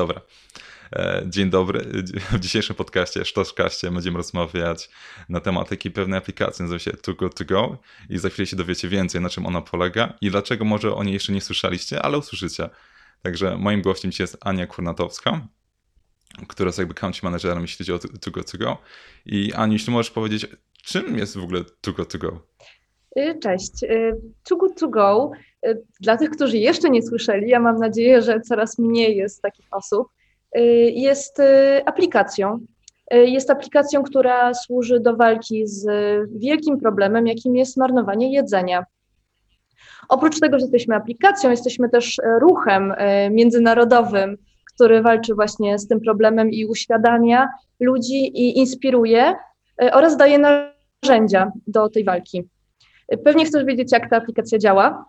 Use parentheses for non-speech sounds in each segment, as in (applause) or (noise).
Dobra. E, dzień dobry. W dzisiejszym podcaście, Sztoszkaście, będziemy rozmawiać na temat takiej pewnej aplikacji, nazywa się Too Good To Go i za chwilę się dowiecie więcej, na czym ona polega i dlaczego może o niej jeszcze nie słyszeliście, ale usłyszycie. Także moim gościem dzisiaj jest Ania Kurnatowska, która jest jakby country managerem, jeśli chodzi o Too Good To Go. I Aniu, jeśli możesz powiedzieć, czym jest w ogóle To Go? Y, cześć. Y, Too Good To Go, y, dla tych, którzy jeszcze nie słyszeli, ja mam nadzieję, że coraz mniej jest takich osób, jest aplikacją. Jest aplikacją, która służy do walki z wielkim problemem, jakim jest marnowanie jedzenia. Oprócz tego, że jesteśmy aplikacją, jesteśmy też ruchem międzynarodowym, który walczy właśnie z tym problemem i uświadamia ludzi i inspiruje oraz daje narzędzia do tej walki. Pewnie chcesz wiedzieć, jak ta aplikacja działa.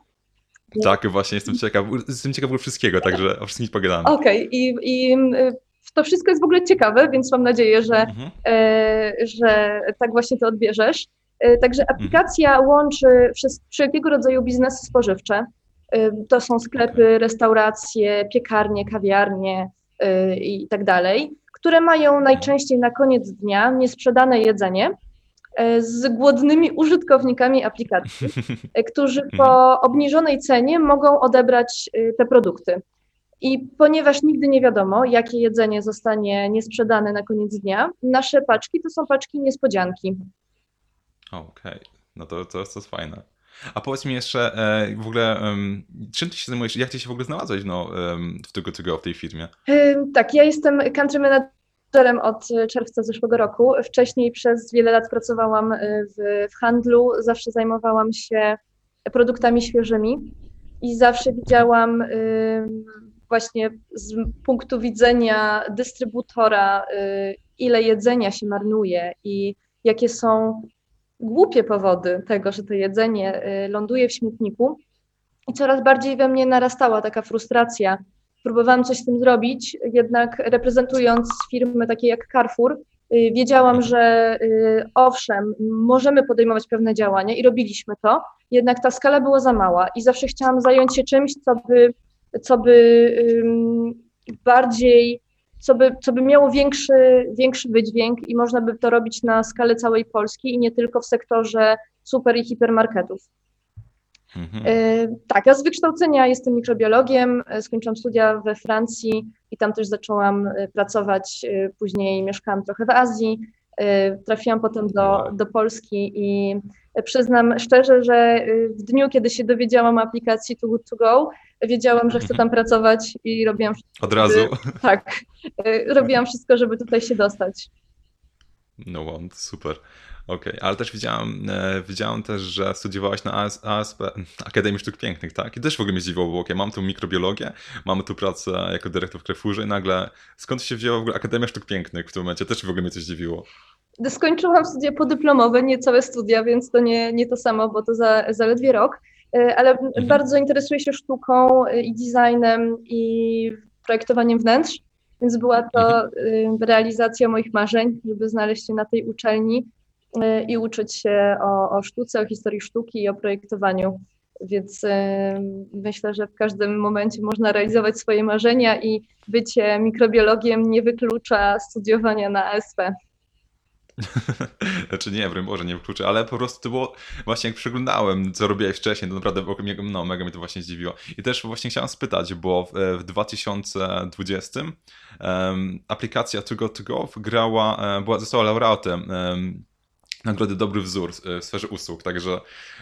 Tak, właśnie jestem ciekaw. Jestem ciekaw wszystkiego, także o wszystkim pogadamy. Okej, okay. I, i y, to wszystko jest w ogóle ciekawe, więc mam nadzieję, że, mhm. e, że tak właśnie to odbierzesz. E, także mhm. aplikacja mhm. łączy wszelkiego rodzaju biznesy spożywcze. E, to są sklepy, restauracje, piekarnie, kawiarnie i tak dalej, które mają najczęściej na koniec dnia niesprzedane jedzenie, z głodnymi użytkownikami aplikacji, e, którzy po mhm. obniżonej cenie mogą odebrać e, te produkty. I ponieważ nigdy nie wiadomo, jakie jedzenie zostanie niesprzedane na koniec dnia, nasze paczki to są paczki niespodzianki. Okej, okay. no to, to, to jest fajne. A powiedz mi jeszcze w ogóle, czym ty się zajmujesz, jak ty się w ogóle znalazłeś no, w tego, tego w tej firmie? Tak, ja jestem country manager menedżerem od czerwca zeszłego roku. Wcześniej przez wiele lat pracowałam y, w, w handlu, zawsze zajmowałam się produktami świeżymi i zawsze widziałam y, właśnie z punktu widzenia dystrybutora, ile jedzenia się marnuje i jakie są głupie powody tego, że to jedzenie ląduje w śmietniku. I coraz bardziej we mnie narastała taka frustracja próbowałam coś z tym zrobić, jednak reprezentując firmy takie jak Carrefour, y, wiedziałam, że y, owszem, możemy podejmować pewne działania i robiliśmy to, jednak ta skala była za mała i zawsze chciałam zająć się czymś, co by, co by bardziej, co by, co by miało większy, większy wydźwięk i można by to robić na skalę całej Polski i nie tylko w sektorze super i hipermarketów. Mhm. E, tak, ja z wykształcenia jestem mikrobiologiem, e, skończyłam studia we Francji i tam też zaczęłam e, pracować, później mieszkałam trochę w Azji, trafiłam potem do, do Polski i przyznam szczerze, że w dniu, kiedy się dowiedziałam o aplikacji Too Good To Go, wiedziałam, że chcę tam (laughs) pracować i robiłam wszystko. Od razu? Tak, robiłam wszystko, żeby tutaj się dostać. No, super. Okej, okay. ale też widziałam, e, widziałam też, że studiowałaś na AS, ASP, Akademii Sztuk Pięknych, tak? I też w ogóle mnie zdziwiło, bo okay, mam tu mikrobiologię, mamy tu pracę jako dyrektor w Krefurze i nagle skąd się wzięła w ogóle Akademia Sztuk Pięknych w tym momencie? Też w ogóle mnie coś zdziwiło. Skończyłam studia podyplomowe, nie całe studia, więc to nie, nie to samo, bo to za, zaledwie rok, e, ale mhm. bardzo interesuję się sztuką e, i designem i projektowaniem wnętrz, więc była to mhm. realizacja moich marzeń, żeby znaleźć się na tej uczelni i uczyć się o, o sztuce, o historii sztuki i o projektowaniu. Więc y, myślę, że w każdym momencie można realizować swoje marzenia i bycie mikrobiologiem nie wyklucza studiowania na ASP. (laughs) znaczy nie, broń Boże, nie wykluczę, ale po prostu to było, właśnie jak przeglądałem, co robiłeś wcześniej, to naprawdę no, mega mnie to właśnie zdziwiło. I też właśnie chciałem spytać, bo w, w 2020 um, aplikacja To Go To Go grała, e, była, została laureatem um, nagrody Dobry Wzór e, w sferze usług, także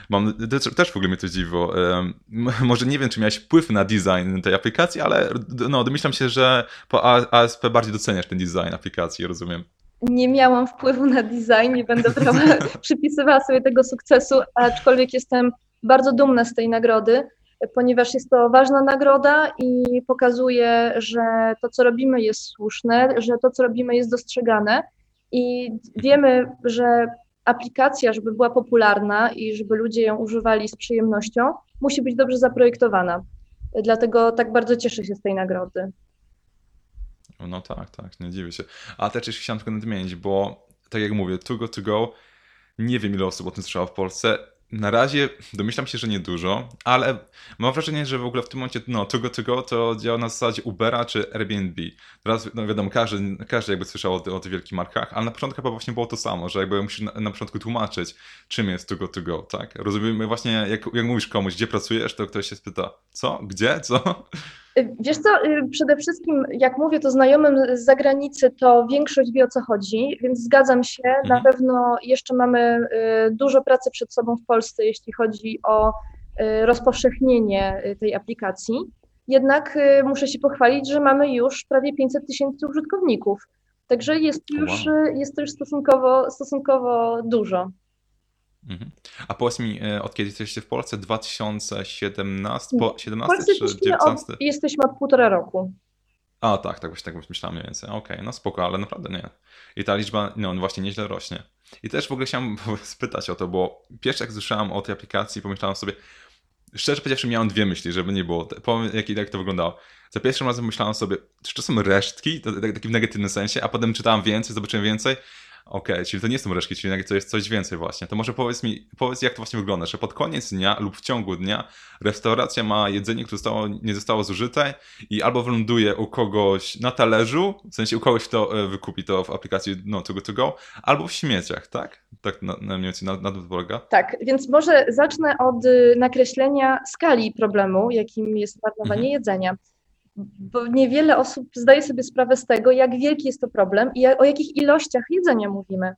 mam, też w ogóle mnie to dziwiło. (laughs) Może nie wiem, czy miałeś wpływ na design tej aplikacji, ale no, domyślam się, że po ASP bardziej doceniasz ten design aplikacji, rozumiem. Nie miałam wpływu na design, nie będę prawa, (laughs) przypisywała sobie tego sukcesu, aczkolwiek jestem bardzo dumna z tej nagrody, ponieważ jest to ważna nagroda i pokazuje, że to, co robimy, jest słuszne, że to, co robimy, jest dostrzegane. I wiemy, że aplikacja, żeby była popularna i żeby ludzie ją używali z przyjemnością, musi być dobrze zaprojektowana. Dlatego tak bardzo cieszę się z tej nagrody. No tak, tak, nie dziwię się. A też jeszcze chciałem tylko nadmienić, bo tak jak mówię, To Go To Go, nie wiem ile osób o tym słyszało w Polsce. Na razie domyślam się, że niedużo, ale mam wrażenie, że w ogóle w tym momencie no, Togo Togo to działa na zasadzie Ubera czy Airbnb. Teraz, no wiadomo, każdy, każdy jakby słyszał o, o tych wielkich markach, ale na początku chyba właśnie było to samo, że jakby musisz na, na początku tłumaczyć, czym jest Togo Togo, tak? Rozumiemy właśnie, jak, jak mówisz komuś, gdzie pracujesz, to ktoś się spyta, co? Gdzie? Co? Wiesz co, y, przede wszystkim jak mówię to znajomym z zagranicy, to większość wie o co chodzi, więc zgadzam się. Mhm. Na pewno jeszcze mamy y, dużo pracy przed sobą w Polsce, jeśli chodzi o y, rozpowszechnienie tej aplikacji. Jednak muszę się pochwalić, że mamy już prawie 500 tysięcy użytkowników. Także jest, już, wow. jest to już stosunkowo, stosunkowo dużo. Mhm. A powiedz mi, e, od kiedy jesteście w Polsce? 2017 po 17 czy 19? Od, jesteśmy od półtora roku. A tak, tak właśnie tak myślałem mniej więcej. Okej, okay, no spoko, ale naprawdę nie. I ta liczba, no właśnie nieźle rośnie. I też w ogóle chciałem (laughs) spytać o to, bo pierwszy jak słyszałem o tej aplikacji, pomyślałem sobie, szczerze powiedziawszy miałem dwie myśli, żeby nie było, powiem jak, jak to wyglądało. Za pierwszym razem myślałem sobie, czy to są resztki, to, tak, taki w negatywnym sensie, a potem czytałem więcej, zobaczyłem więcej Okej, okay, czyli to nie są reszki, czyli to jest coś więcej właśnie. To może powiedz mi, powiedz jak to właśnie wygląda, że pod koniec dnia lub w ciągu dnia restauracja ma jedzenie, które zostało, nie zostało zużyte i albo wyląduje u kogoś na talerzu, w sensie u kogoś, kto e, wykupi to w aplikacji no, to go to go, albo w śmieciach, tak? Tak na, na mniej więcej na, na polega? Tak, więc może zacznę od y, nakreślenia skali problemu, jakim jest marnowanie mhm. jedzenia bo niewiele osób zdaje sobie sprawę z tego, jak wielki jest to problem i o jakich ilościach jedzenia mówimy.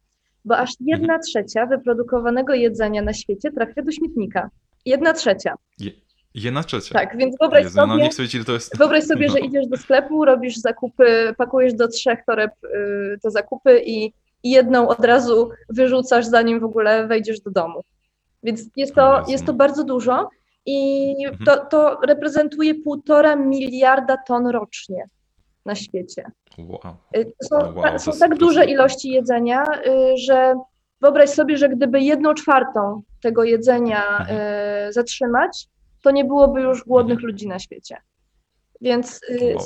Bo aż jedna mhm. trzecia wyprodukowanego jedzenia na świecie trafia do śmietnika. Jedna trzecia. Je, jedna trzecia. Tak, więc wyobraź Jezu, no sobie, no sobie to jest... wyobraź sobie no. że idziesz do sklepu, robisz zakupy, pakujesz do trzech toreb y, te zakupy i, i jedną od razu wyrzucasz, zanim w ogóle wejdziesz do domu. Więc jest to, jest to bardzo dużo i mhm. to, to reprezentuje półtora miliarda ton rocznie na świecie. Wow. Y, są, wow, są tak duże ilości jedzenia, y, że wyobraź sobie, że gdyby jedną czwartą tego jedzenia mhm. Y, zatrzymać, to nie byłoby już głodnych mhm. ludzi na świecie. Więc wow.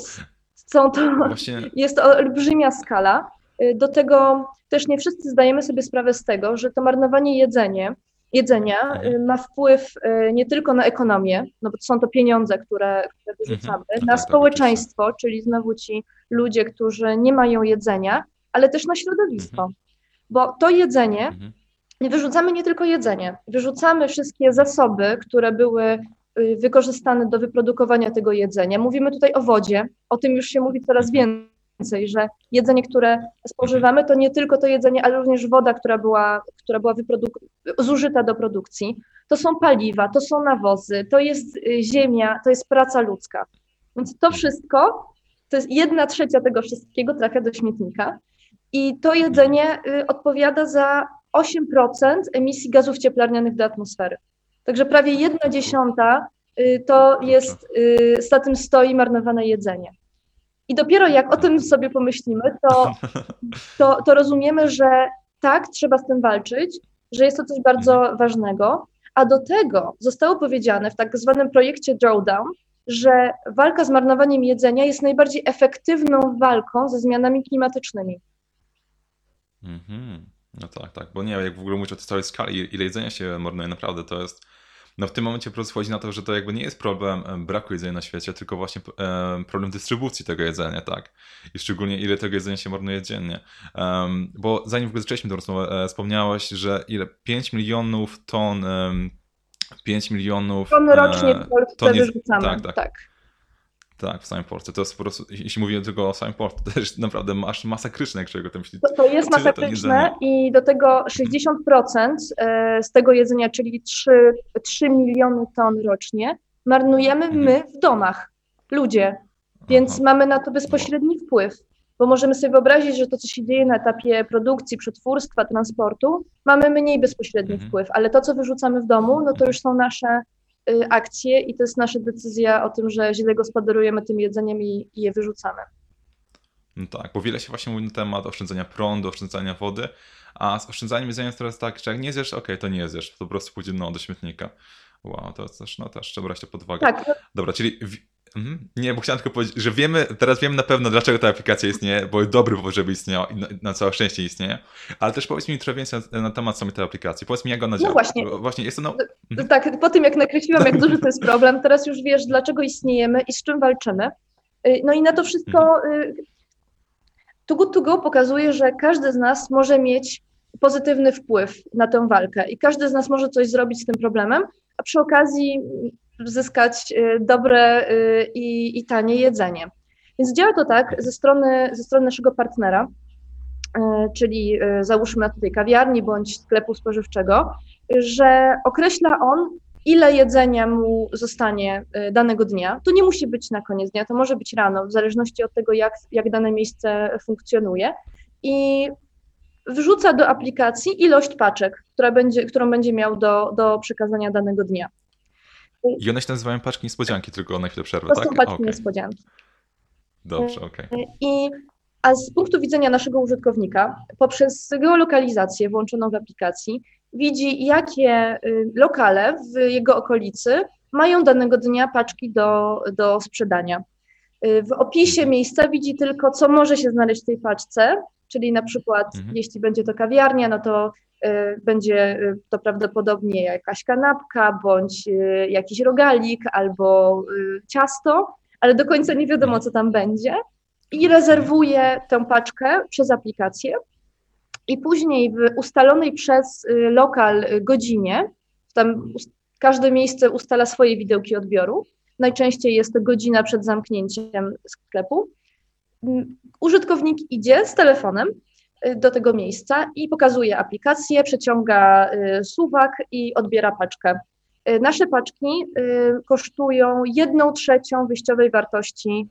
są to, Właśnie... (laughs) jest to olbrzymia skala. Do tego też nie wszyscy zdajemy sobie sprawę z tego, że to marnowanie jedzenie jedzenia mhm. y, ma wpływ y, nie tylko na ekonomię, no bo to są to pieniądze, które, które wyrzucamy, mhm. na tak, tak, społeczeństwo, czyli znowu ci ludzie, którzy nie mają jedzenia, ale też na środowisko. Mhm. Bo to jedzenie, nie wyrzucamy nie tylko jedzenie, wyrzucamy wszystkie zasoby, które były y, wykorzystane do wyprodukowania tego jedzenia. Mówimy tutaj o wodzie, o tym już się mówi coraz więcej więcej, że jedzenie, które spożywamy, to nie tylko to jedzenie, ale również woda, która była, która była zużyta do produkcji. To są paliwa, to są nawozy, to jest y, ziemia, to jest praca ludzka. Więc to wszystko, to jest jedna trzecia tego wszystkiego trafia do śmietnika i to jedzenie y, odpowiada za 8% emisji gazów cieplarnianych do atmosfery. Także prawie jedna dziesiąta y, to jest, za tym stoi marnowane jedzenie. I dopiero jak o tym sobie pomyślimy, to, (laughs) to, to rozumiemy, że tak, trzeba z tym walczyć, że jest to coś bardzo mhm. ważnego. A do tego zostało powiedziane w tak zwanym projekcie Drawdown, że walka z marnowaniem jedzenia jest najbardziej efektywną walką ze zmianami klimatycznymi. Mhm. No tak, tak, bo nie, jak w ogóle mówić o tej całej skali, ile jedzenia się marnuje, naprawdę to jest no w tym momencie po prostu chodzi na to, że to jakby nie jest problem braku jedzenia na świecie, tylko właśnie problem dystrybucji tego jedzenia, tak? I szczególnie ile tego jedzenia się marnuje dziennie. Bo zanim w ogóle zaczęliśmy tę rozmowę, e, wspomniałaś, że ile? 5 milionów ton 5 milionów. Ton rocznie w Polsce ton jest, wyrzucamy. Tak, tak. tak. Tak, w samym porcie. To jest po prostu, jeśli mówię tylko o samym porcie, to jest naprawdę masz masakryczne, jak czego tam myślisz. To, to jest masakryczne i do tego 60% e, z tego jedzenia, czyli 3, 3 miliony ton rocznie, marnujemy mhm. my w domach, ludzie. Więc Aha. mamy na to bezpośredni wpływ, bo możemy sobie wyobrazić, że to, co się dzieje na etapie produkcji, przetwórstwa, transportu, mamy mniej bezpośredni mhm. wpływ, ale to, co wyrzucamy w domu, no to już są nasze akcje i to jest nasza decyzja o tym, że źle gospodarujemy tym jedzeniem i, i je wyrzucamy. No tak, bo wiele się właśnie mówi na temat oszczędzania prądu, oszczędzania wody, a z oszczędzaniem jedzenia jest teraz tak, że jak nie zjesz, okej, okay, to nie zjesz, to po prostu pójdzie no, do śmietnika. Wow, to też, no też trzeba brać to pod uwagę. Tak. Dobra, czyli Mhm. Nie, bo chciałem tylko powiedzieć, że wiemy, teraz wiemy na pewno, dlaczego ta aplikacja istnieje, bo dobry, żeby istniała i na, na całe szczęście istnieje, ale też powiedz mi trochę więcej na, na temat samej tej aplikacji. Powiedz mi, jak ona No działa. właśnie. Właśnie jest to, no, Mhm. Tak, po tym jak nakreśliłam, jak duży to jest problem, teraz już wiesz, dlaczego istniejemy i z czym walczymy. Y, No i na to wszystko y, Too Good To Go pokazuje, że każdy z nas może mieć pozytywny wpływ na tę walkę i każdy z nas może coś zrobić z tym problemem, a przy okazji zyskać y, dobre y, i, i tanie jedzenie. Więc działa to tak ze strony, ze strony naszego partnera, y, czyli załóżmy tutaj kawiarni bądź sklepu spożywczego, że określa on, ile jedzenia mu zostanie danego dnia. To nie musi być na koniec dnia, to może być rano, w zależności od tego, jak, jak dane miejsce funkcjonuje. I wrzuca do aplikacji ilość paczek, która będzie, którą będzie miał do, do przekazania danego dnia. I one się nazywają paczki niespodzianki, tylko na chwilę przerwę, To tak? są paczki Okej. niespodzianki. Dobrze, okej. I, a z punktu widzenia naszego użytkownika, poprzez geolokalizację włączoną w aplikacji, widzi, jakie y, lokale w jego okolicy mają danego dnia paczki do, do sprzedania. Y, W opisie miejsca widzi tylko, co może się znaleźć w tej paczce, czyli na przykład, Mhm. jeśli będzie to kawiarnia, no to y, będzie y, to prawdopodobnie jakaś kanapka, bądź y, jakiś rogalik, albo ciasto, ale do końca nie wiadomo, co tam będzie. I rezerwuje tę paczkę przez aplikację. I później w ustalonej przez lokal godzinie, tam każde miejsce ustala swoje widełki odbioru. Najczęściej jest to godzina przed zamknięciem sklepu. Użytkownik idzie z telefonem y, do tego miejsca i pokazuje aplikację, przeciąga y, suwak i odbiera paczkę. Y, Nasze paczki kosztują jedną trzecią wyjściowej wartości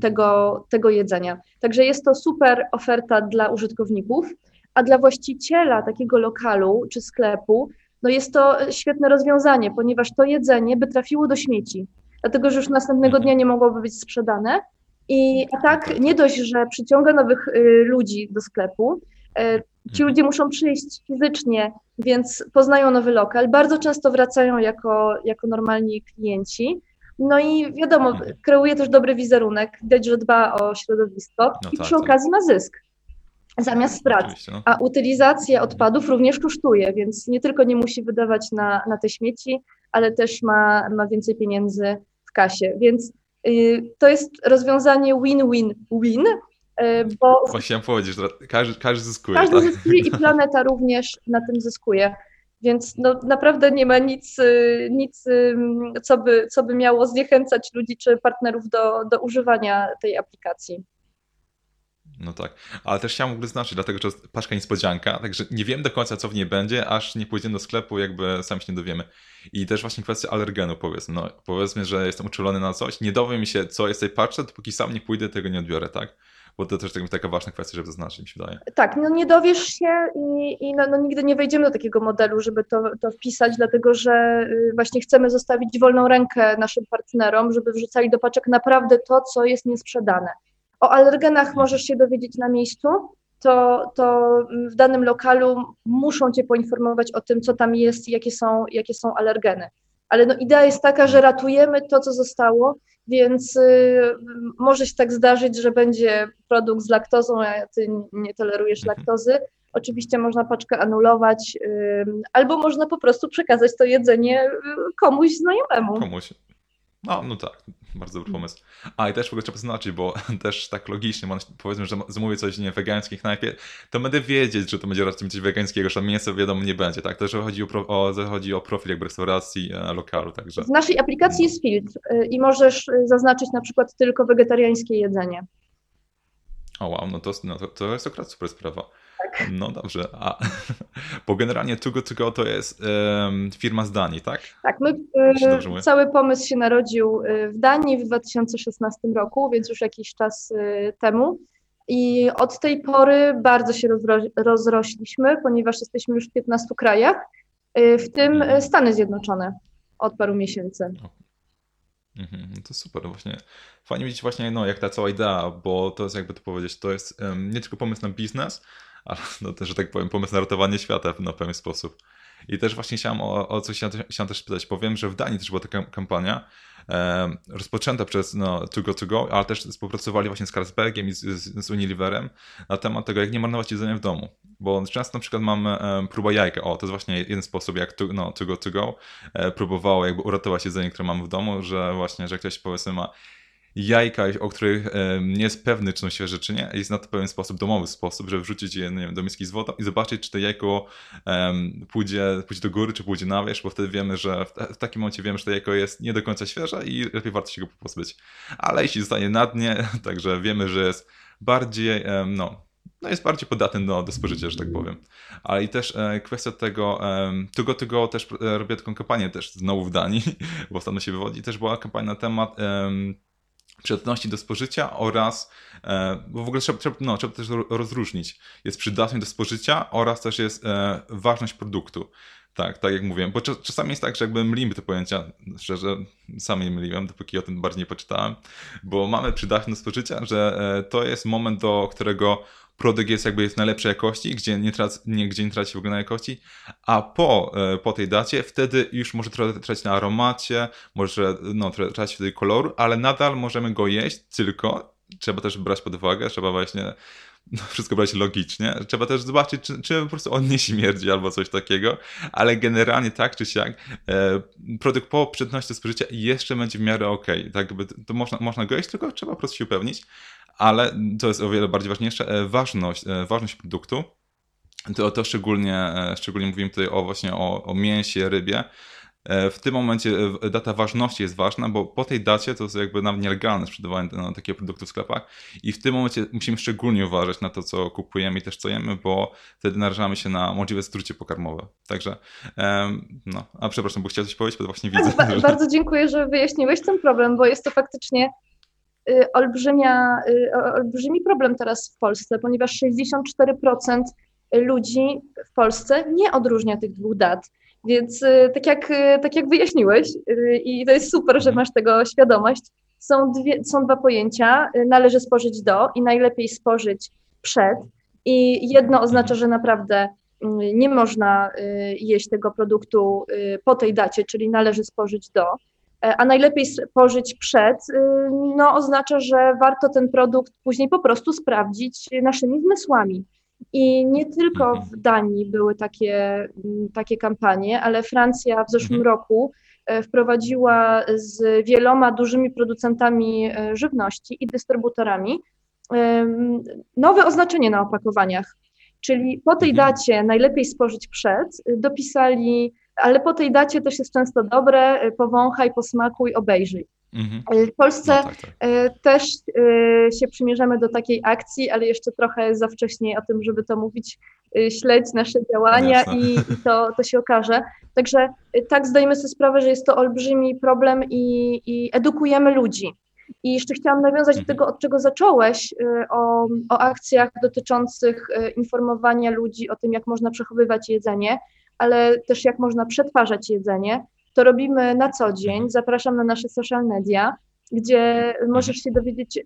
tego, tego jedzenia. Także jest to super oferta dla użytkowników, a dla właściciela takiego lokalu czy sklepu, no jest to świetne rozwiązanie, ponieważ to jedzenie by trafiło do śmieci, dlatego że już następnego dnia nie mogłoby być sprzedane. I a tak nie dość, że przyciąga nowych y, ludzi do sklepu, e, ci ludzie muszą przyjść fizycznie, więc poznają nowy lokal, bardzo często wracają jako, jako normalni klienci. No i wiadomo, Mhm. kreuje też dobry wizerunek, widać, że dba o środowisko No i tak, przy tak. okazji ma zysk zamiast strat. No. A utylizacja odpadów również kosztuje, więc nie tylko nie musi wydawać na, na te śmieci, ale też ma, ma więcej pieniędzy w kasie. Więc y, to jest rozwiązanie win-win-win, y, bo Właśnie powiedzieć, że każdy, każdy zyskuje, każdy tak? zyskuje i planeta również na tym zyskuje. Więc no, naprawdę nie ma nic, y, nic co, by, co by miało zniechęcać ludzi czy partnerów do, do używania tej aplikacji. No tak, ale też chciałem w ogóle znaczyć, dlatego że jest paczka niespodzianka, także nie wiem do końca, co w niej będzie, aż nie pójdziemy do sklepu, jakby sami się nie dowiemy. I też właśnie kwestia alergenu, powiedzmy. No, powiedzmy, że jestem uczulony na coś, nie dowiem się, co jest w tej paczce, dopóki sam nie pójdę, tego nie odbiorę, tak? Bo to też tak- taka ważna kwestia, żeby zaznaczyć, mi się wydaje. Tak, no nie dowiesz się i, i no, no nigdy nie wejdziemy do takiego modelu, żeby to, to wpisać, dlatego że y, właśnie chcemy zostawić wolną rękę naszym partnerom, żeby wrzucali do paczek naprawdę to, co jest niesprzedane. O alergenach możesz się dowiedzieć na miejscu, to, to w danym lokalu muszą Cię poinformować o tym, co tam jest i jakie są, jakie są alergeny. Ale no idea jest taka, że ratujemy to, co zostało, więc y, może się tak zdarzyć, że będzie produkt z laktozą, a ty nie tolerujesz laktozy. Oczywiście można paczkę anulować, y, albo można po prostu przekazać to jedzenie y, komuś znajomemu. Komuś. No, no tak, bardzo dobry pomysł. A i też w ogóle trzeba zaznaczyć, bo (laughs) też tak logicznie, powiedzmy, że zamówię coś nie wegańskie knajpie, to będę wiedzieć, że to będzie raczej coś wegańskiego, że mięso wiadomo nie będzie, tak? Też chodzi o, pro, o, chodzi o profil jakby restauracji, e, lokalu, także. W naszej aplikacji jest filtr y, i możesz y, zaznaczyć na przykład tylko wegetariańskie jedzenie. O wow, no to, no to, to jest akurat super sprawa. Tak. No dobrze, a (laughs) bo generalnie Too Good To jest em, firma z Danii, tak? Tak, my, dobrze mówię. cały pomysł się narodził y, w Danii w 2016 roku, więc już jakiś czas y, temu. I od tej pory bardzo się rozro- rozrośliśmy, ponieważ jesteśmy już w 15 krajach, w tym Mhm. Stany Zjednoczone od paru miesięcy. Mhm, no to super, właśnie. Fajnie widzieć właśnie, no, jak ta cała idea, bo to jest jakby to powiedzieć, to jest em, nie tylko pomysł na biznes, ale no też, że tak powiem, pomysł na ratowanie świata na pewien sposób. I też właśnie chciałem o, o coś chciałem, chciałem też spytać, bo wiem, że w Danii też była taka kampania, e, rozpoczęta przez no, To Go To Go, ale też współpracowali właśnie z Carlsbergiem i z, z, z Unileverem na temat tego, jak nie marnować jedzenia w domu. Bo często na przykład mamy e, próba jajka, o, to jest właśnie jeden sposób, jak to, no, to Go To Go e, próbowało jakby uratować jedzenie, które mamy w domu, że właśnie, że ktoś powiedzmy ma jajka, o których nie jest pewny, czy są świeże, czy nie, jest na to pewien sposób, domowy sposób, żeby wrzucić je wiem, do miski z wodą i zobaczyć, czy to jajko um, pójdzie, pójdzie do góry, czy pójdzie na wierzch, bo wtedy wiemy, że w, w, takim momencie wiemy, że to jajko jest nie do końca świeże i lepiej warto się go pozbyć. Ale jeśli zostanie na dnie, (laughs) także wiemy, że jest bardziej, um, no, no jest bardziej podatny do, do spożycia, że tak powiem. Ale i też e, kwestia tego, e, tego, tego też e, robię taką kampanię też znowu w Danii, (laughs) bo ostatnio się wywodzi, też była kampania na temat e, przydatności do spożycia oraz, e, bo w ogóle trzeba, trzeba, no, trzeba też rozróżnić. Jest przydatność do spożycia oraz też jest e, ważność produktu. Tak, tak jak mówiłem, bo czasami jest tak, że jakby mylimy te pojęcia, szczerze, sam je myliłem, dopóki o tym bardziej nie poczytałem, bo mamy przydatność do spożycia, że e, to jest moment, do którego produkt jest jakby jest najlepszej jakości, gdzie nie, traci, nie, gdzie nie traci w ogóle na jakości, a po, e, po tej dacie wtedy już może tracić na aromacie, może no, tracić wtedy koloru, ale nadal możemy go jeść, tylko trzeba też brać pod uwagę, trzeba właśnie no, wszystko brać logicznie. Trzeba też zobaczyć, czy, czy po prostu on nie śmierdzi albo coś takiego, ale generalnie tak czy siak e, produkt po przydatności spożycia jeszcze będzie w miarę ok. Tak jakby to można, można go jeść, tylko trzeba po prostu się upewnić ale to jest o wiele bardziej ważniejsze, e, ważność, e, ważność produktu. To, to szczególnie, e, szczególnie mówimy tutaj o właśnie o, o mięsie, rybie. W tym momencie data ważności jest ważna, bo po tej dacie to jest jakby nawet nielegalne sprzedawanie no, takiego produktu w sklepach i w tym momencie musimy szczególnie uważać na to, co kupujemy i też co jemy, bo wtedy narażamy się na możliwe strucie pokarmowe. Także, no, a przepraszam, bo chciałeś coś powiedzieć, bo właśnie widzę. Ba bardzo dziękuję, że wyjaśniłeś ten problem, bo jest to faktycznie olbrzymia, y, olbrzymi problem teraz w Polsce, ponieważ 64% ludzi w Polsce nie odróżnia tych dwóch dat. Więc y, tak jak, tak jak wyjaśniłeś, i to jest super, że masz tego świadomość, są, dwie, są dwa pojęcia, należy spożyć do i najlepiej spożyć przed. I jedno oznacza, że naprawdę nie można jeść tego produktu po tej dacie, czyli należy spożyć do. E, a najlepiej spożyć przed, y, no oznacza, że warto ten produkt później po prostu sprawdzić naszymi zmysłami. I nie tylko mhm. w Danii były takie, mm, takie kampanie, ale Francja w zeszłym mhm. roku e, wprowadziła z wieloma dużymi producentami e, żywności i dystrybutorami nowe oznaczenie na opakowaniach. Czyli po tej mhm. dacie najlepiej spożyć przed, dopisali ale po tej dacie też jest często dobre, y, powąchaj, posmakuj, obejrzyj. Mhm. Y, w Polsce no tak, tak. Y, też się przymierzamy do takiej akcji, ale jeszcze trochę za wcześnie o tym, żeby to mówić. Śledź nasze działania i, i, to, to się okaże. Także tak zdajemy sobie sprawę, że jest to olbrzymi problem i, i edukujemy ludzi. I jeszcze chciałam nawiązać mhm. do tego, od czego zacząłeś, o, o akcjach dotyczących informowania ludzi o tym, jak można przechowywać jedzenie ale też jak można przetwarzać jedzenie. To robimy na co dzień. Mhm. Zapraszam na nasze social media, gdzie możesz się dowiedzieć y,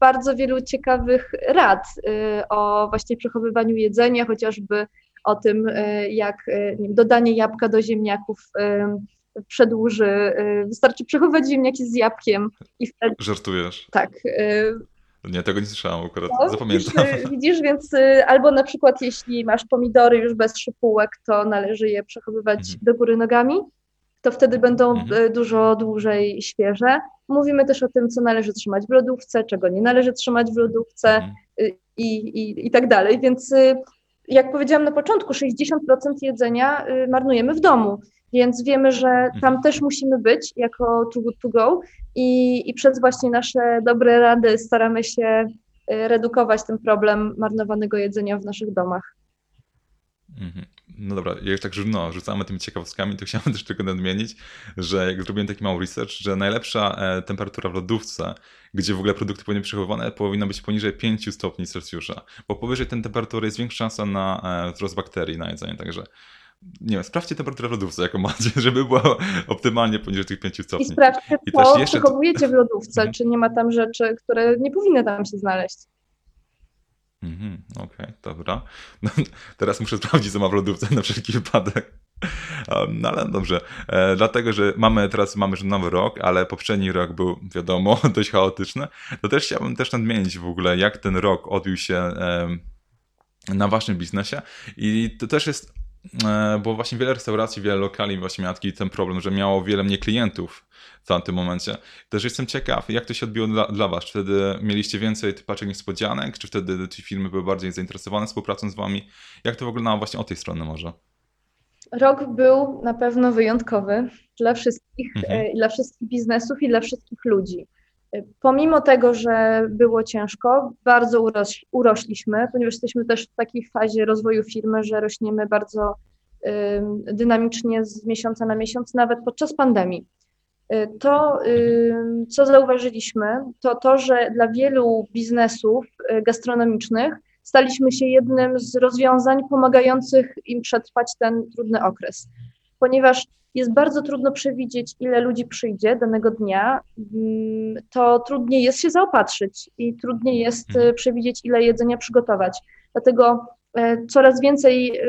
bardzo wielu ciekawych rad y, o właśnie przechowywaniu jedzenia, chociażby o tym, y, jak dodanie jabłka do ziemniaków przedłuży. Wystarczy przechowywać ziemniaki z jabłkiem i wtedy. Żartujesz. Tak. Nie, tego nie słyszałam akurat, no, zapamiętam. Widzisz, widzisz, więc y, albo na przykład jeśli masz pomidory już bez szypułek, to należy je przechowywać mhm. do góry nogami, to wtedy będą mhm. Y, dużo dłużej świeże. Mówimy też o tym, co należy trzymać w lodówce, czego nie należy trzymać w lodówce mhm. Y, i, i, i tak dalej, więc jak powiedziałam na początku, 60% jedzenia marnujemy w domu. Więc wiemy, że tam mhm. też musimy być jako Too Good To Go i, i przez właśnie nasze dobre rady staramy się y, redukować ten problem marnowanego jedzenia w naszych domach. Mhm. No dobra, jak tak no, rzucamy tymi ciekawostkami, to chciałem (laughs) też tylko nadmienić, że jak zrobiłem taki mały research, że najlepsza e, temperatura w lodówce, gdzie w ogóle produkty powinny być przechowywane, powinna być poniżej 5 stopni Celsjusza, bo powyżej tej temperatury jest większa szansa na e, wzrost bakterii na jedzenie, także nie wiem, sprawdźcie temperaturę w lodówce, jaką macie, (laughs) żeby była optymalnie poniżej tych 5 stopni. I sprawdźcie, I co jeszcze... przechowujecie w lodówce, mhm. czy nie ma tam rzeczy, które nie powinny tam się znaleźć. Mhm, Okej, okay, dobra. No, teraz muszę sprawdzić, co ma w lodówce na wszelki wypadek. No ale dobrze, e, dlatego, że mamy teraz mamy już nowy rok, ale poprzedni rok był, wiadomo, (laughs) dość chaotyczny, to też chciałbym też nadmienić w ogóle, jak ten rok odbił się na waszym biznesie i to też jest E, bo właśnie wiele restauracji, wiele lokali właśnie miało taki ten problem, że miało wiele mniej klientów w tamtym momencie. Też jestem ciekaw, jak to się odbiło dla, dla was? Czy wtedy mieliście więcej paczek niespodzianek? Czy wtedy ci firmy były bardziej zainteresowane współpracą z wami? Jak to wyglądało właśnie od tej strony może? Rok był na pewno wyjątkowy dla wszystkich, mhm. E, dla wszystkich biznesów i dla wszystkich ludzi. Pomimo tego, że było ciężko, bardzo uroś, urośliśmy, ponieważ jesteśmy też w takiej fazie rozwoju firmy, że rośniemy bardzo y, dynamicznie z miesiąca na miesiąc, nawet podczas pandemii. Y, to, y, co zauważyliśmy, to to, że dla wielu biznesów y, gastronomicznych staliśmy się jednym z rozwiązań pomagających im przetrwać ten trudny okres, ponieważ jest bardzo trudno przewidzieć, ile ludzi przyjdzie danego dnia, mm, to trudniej jest się zaopatrzyć i trudniej jest mhm. e, przewidzieć, ile jedzenia przygotować. Dlatego e, coraz więcej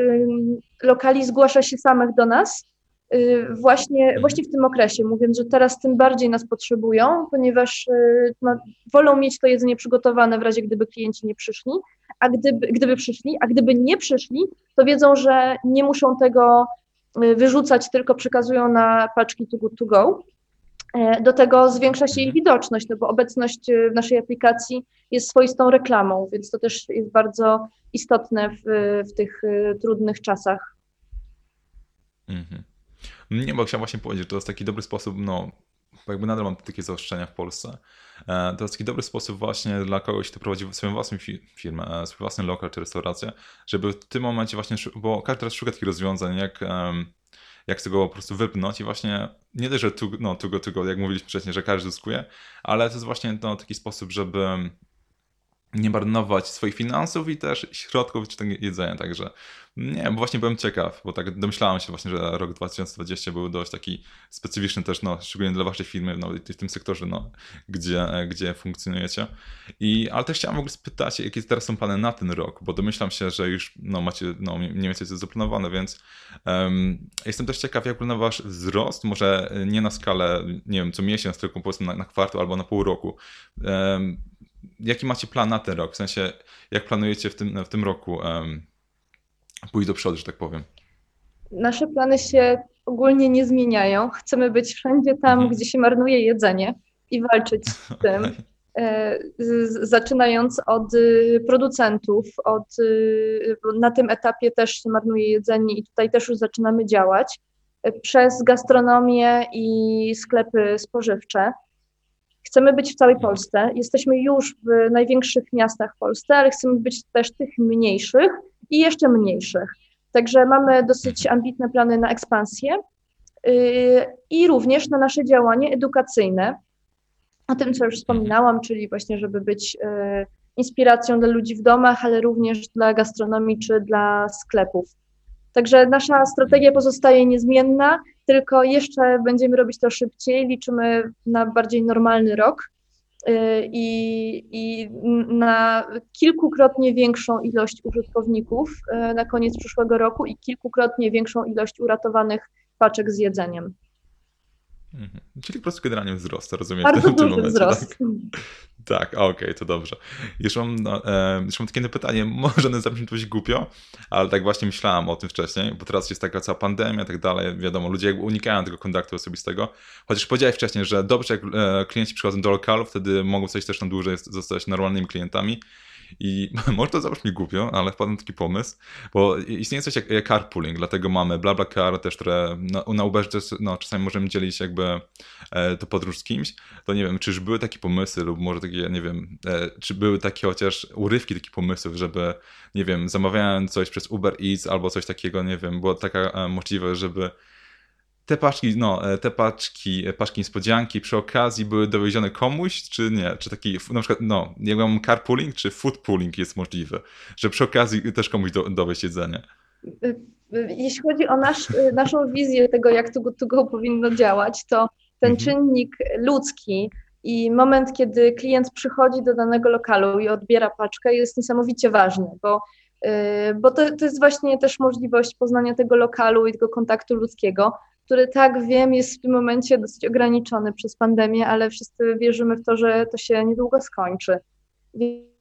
lokali zgłasza się samych do nas, e, właśnie, mhm. właśnie w tym okresie, mówiąc, że teraz tym bardziej nas potrzebują, ponieważ no, wolą mieć to jedzenie przygotowane w razie, gdyby klienci nie przyszli, a gdyby, gdyby przyszli, a gdyby nie przyszli, to wiedzą, że nie muszą tego Y, wyrzucać, tylko przekazują na paczki to good to go. E, do tego zwiększa się ich widoczność, no bo obecność y, w naszej aplikacji jest swoistą reklamą, więc to też jest bardzo istotne w, w tych y, trudnych czasach. Mhm. Nie, bo chciałem właśnie powiedzieć, że to jest taki dobry sposób, no, bo jakby nadal mam takie zaostrzenia w Polsce. E, to jest taki dobry sposób właśnie dla kogoś, kto prowadzi swoją własną firmę, e, swój własny lokal czy restaurację, żeby w tym momencie właśnie, bo każdy teraz szuka takich rozwiązań, jak, jak z tego po prostu wypnąć i właśnie nie tylko, że tu, no, tu go, tu go, jak mówiliśmy wcześniej, że każdy zyskuje, ale to jest właśnie no, taki sposób, żeby nie marnować swoich finansów i też środków czy tego jedzenia, także nie, bo właśnie byłem ciekaw, bo tak domyślałem się właśnie, że rok 2020 był dość taki specyficzny też, no, szczególnie dla waszej firmy, no, w tym sektorze, no, gdzie, gdzie funkcjonujecie. I, ale też chciałem w ogóle spytać, jakie teraz są plany na ten rok, bo domyślam się, że już no, macie no, mniej więcej coś zaplanowane, więc um, jestem też ciekaw, jak wygląda wasz wzrost, może nie na skalę, nie wiem, co miesiąc, tylko powiedzmy na, na kwartał albo na pół roku. Um, jaki macie plan na ten rok? W sensie, jak planujecie w tym, w tym roku um, pójść do przodu, że tak powiem? Nasze plany się ogólnie nie zmieniają. Chcemy być wszędzie tam, mhm. gdzie się marnuje jedzenie i walczyć z (laughs) tym. E, zaczynając od y, producentów, od, y, na tym etapie też się marnuje jedzenie i tutaj też już zaczynamy działać, e, przez gastronomię i sklepy spożywcze. Chcemy być w całej. Polsce. Jesteśmy już w największych miastach w Polsce, ale chcemy być też tych mniejszych i jeszcze mniejszych. Także mamy dosyć ambitne plany na ekspansję yy, i również na nasze działanie edukacyjne. O tym, co już wspominałam, czyli właśnie, żeby być yy, inspiracją dla ludzi w domach, ale również dla gastronomii czy dla sklepów. Także nasza strategia pozostaje niezmienna, tylko jeszcze będziemy robić to szybciej. Liczymy na bardziej normalny rok y, i, i na kilkukrotnie większą ilość użytkowników y, na koniec przyszłego roku i kilkukrotnie większą ilość uratowanych paczek z jedzeniem. Mhm. Czyli po prostu generalnie wzrost, rozumiem? Bardzo w tym, duży momencie, wzrost. Tak, tak okej, okay, to dobrze. Jeszcze mam, no, e, jeszcze mam takie pytanie, (laughs) może one zabrzmi dość głupio, ale tak właśnie myślałam o tym wcześniej, bo teraz jest taka cała pandemia i tak dalej, wiadomo, ludzie jakby unikają tego kontaktu osobistego, chociaż powiedziałeś wcześniej, że dobrze jak e, klienci przychodzą do lokalu, wtedy mogą coś też na dłużej zostać normalnymi klientami, i (laughs) może to zabrzmi głupio, ale wpadłem taki pomysł, bo istnieje coś jak, jak carpooling, dlatego mamy BlaBlaCar też, które na, na Uberze no, czasami możemy dzielić jakby e, to podróż z kimś. To nie wiem, czy już były takie pomysły lub może takie, nie wiem, e, czy były takie chociaż urywki takich pomysłów, żeby, nie wiem, zamawiając coś przez Uber Eats albo coś takiego, nie wiem, było taka e, możliwość, żeby te paczki, no, e, te paczki, e, paczki niespodzianki przy okazji były dowiezione komuś, czy nie? Czy taki, na przykład, no, jak mam carpooling, czy food pooling jest możliwy? Że przy okazji też komuś do, dowieść jedzenie? Y, y, jeśli chodzi o nasz, y, naszą wizję tego, jak to, to go powinno działać, to ten mhm. czynnik ludzki i moment, kiedy klient przychodzi do danego lokalu i odbiera paczkę, jest niesamowicie ważny, bo bo to, to jest właśnie też możliwość poznania tego lokalu i tego kontaktu ludzkiego, który tak wiem jest w tym momencie dosyć ograniczony przez pandemię, ale wszyscy wierzymy w to, że to się niedługo skończy.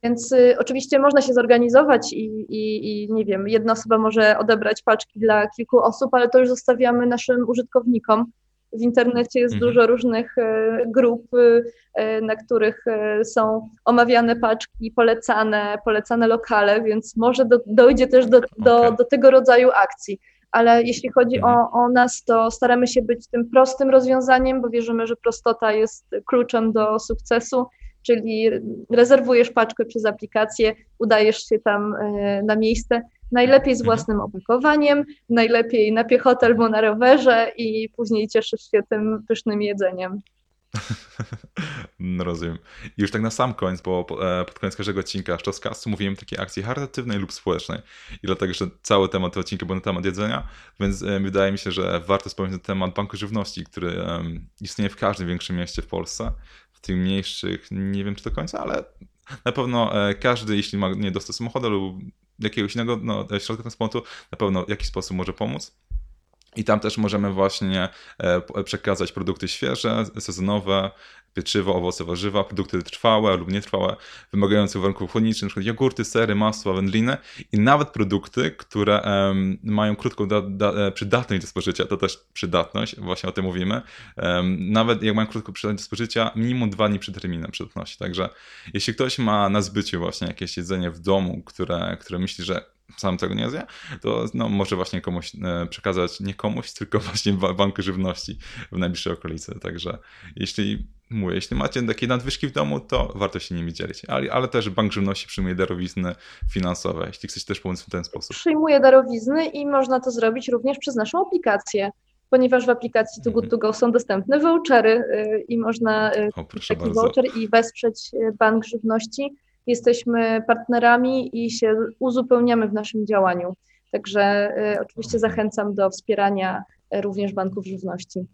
Więc y, oczywiście można się zorganizować i, i, i, nie wiem, jedna osoba może odebrać paczki dla kilku osób, ale to już zostawiamy naszym użytkownikom. W internecie jest mhm. dużo różnych e, grup, e, na których e, są omawiane paczki, polecane, polecane lokale, więc może do, dojdzie też do, do, okay. do tego rodzaju akcji ale jeśli chodzi o, mhm. o nas, to staramy się być tym prostym rozwiązaniem, bo wierzymy, że prostota jest kluczem do sukcesu czyli rezerwujesz paczkę przez aplikację, udajesz się tam e, na miejsce, najlepiej z mhm. własnym opakowaniem, najlepiej na piechotę albo na rowerze i później cieszysz się tym pysznym jedzeniem. No (laughs) rozumiem. I już tak na sam koniec, bo e, pod koniec każdego odcinka Szczoskastu mówiłem takiej akcji charytatywnej lub społecznej. I dlatego, że cały temat tego odcinka był na temat jedzenia, więc e, wydaje mi się, że warto wspomnieć na temat Banku Żywności, który istnieje w każdym większym mieście w Polsce w tych mniejszych nie wiem czy do końca, ale na pewno e, każdy, jeśli ma nie dostać samochodu lub jakiegoś innego no, środka transportu, na pewno w jakiś sposób może pomóc. I tam też możemy właśnie e, przekazać produkty świeże, sezonowe, pieczywo, owoce, warzywa, produkty trwałe lub nietrwałe, wymagające warunków chłodniczych, np. jogurty, sery, masła, wędliny i nawet produkty, które um, mają krótką da, da, e, przydatność do spożycia, to też przydatność, właśnie o tym mówimy, um, nawet jak mają krótką przydatność do spożycia, minimum dwa dni przed terminem przydatności, także jeśli ktoś ma na zbyciu właśnie jakieś jedzenie w domu, które, które myśli, że sam tego nie zje, to no, może właśnie komuś e, przekazać, nie komuś, tylko właśnie banku żywności w najbliższej okolicy. Także jeśli mówię, jeśli macie takie nadwyżki w domu, to warto się nimi dzielić. Ale, ale też bank żywności przyjmuje darowizny finansowe, jeśli chcecie też pomóc w ten sposób. Przyjmuje darowizny i można to zrobić również przez naszą aplikację ponieważ w aplikacji Too Good mhm. To Go są dostępne vouchery y, i można y, o, taki bardzo. voucher i wesprzeć y, Bank Żywności jesteśmy partnerami i się uzupełniamy w naszym działaniu. Także y, oczywiście zachęcam do wspierania y, również banków żywności.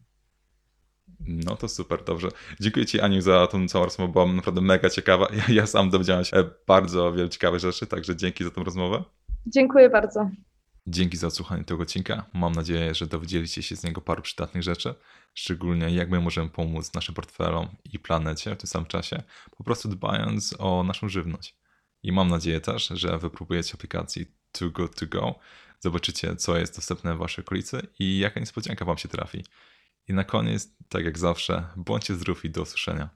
No to super, dobrze. Dziękuję Ci Aniu za tą całą rozmowę, była naprawdę mega ciekawa. Ja, ja sam dowiedziałem się bardzo wiele ciekawych rzeczy, także dzięki za tę rozmowę. Dziękuję bardzo. Dzięki za odsłuchanie tego odcinka. Mam nadzieję, że dowiedzieliście się z niego paru przydatnych rzeczy, szczególnie jak my możemy pomóc naszym portfelom i planecie w tym samym czasie, po prostu dbając o naszą żywność. I mam nadzieję też, że wypróbujecie aplikacji Too Good To Go, zobaczycie, co jest dostępne w waszej okolicy i jaka niespodzianka wam się trafi. I na koniec, tak jak zawsze, bądźcie zdrowi do usłyszenia.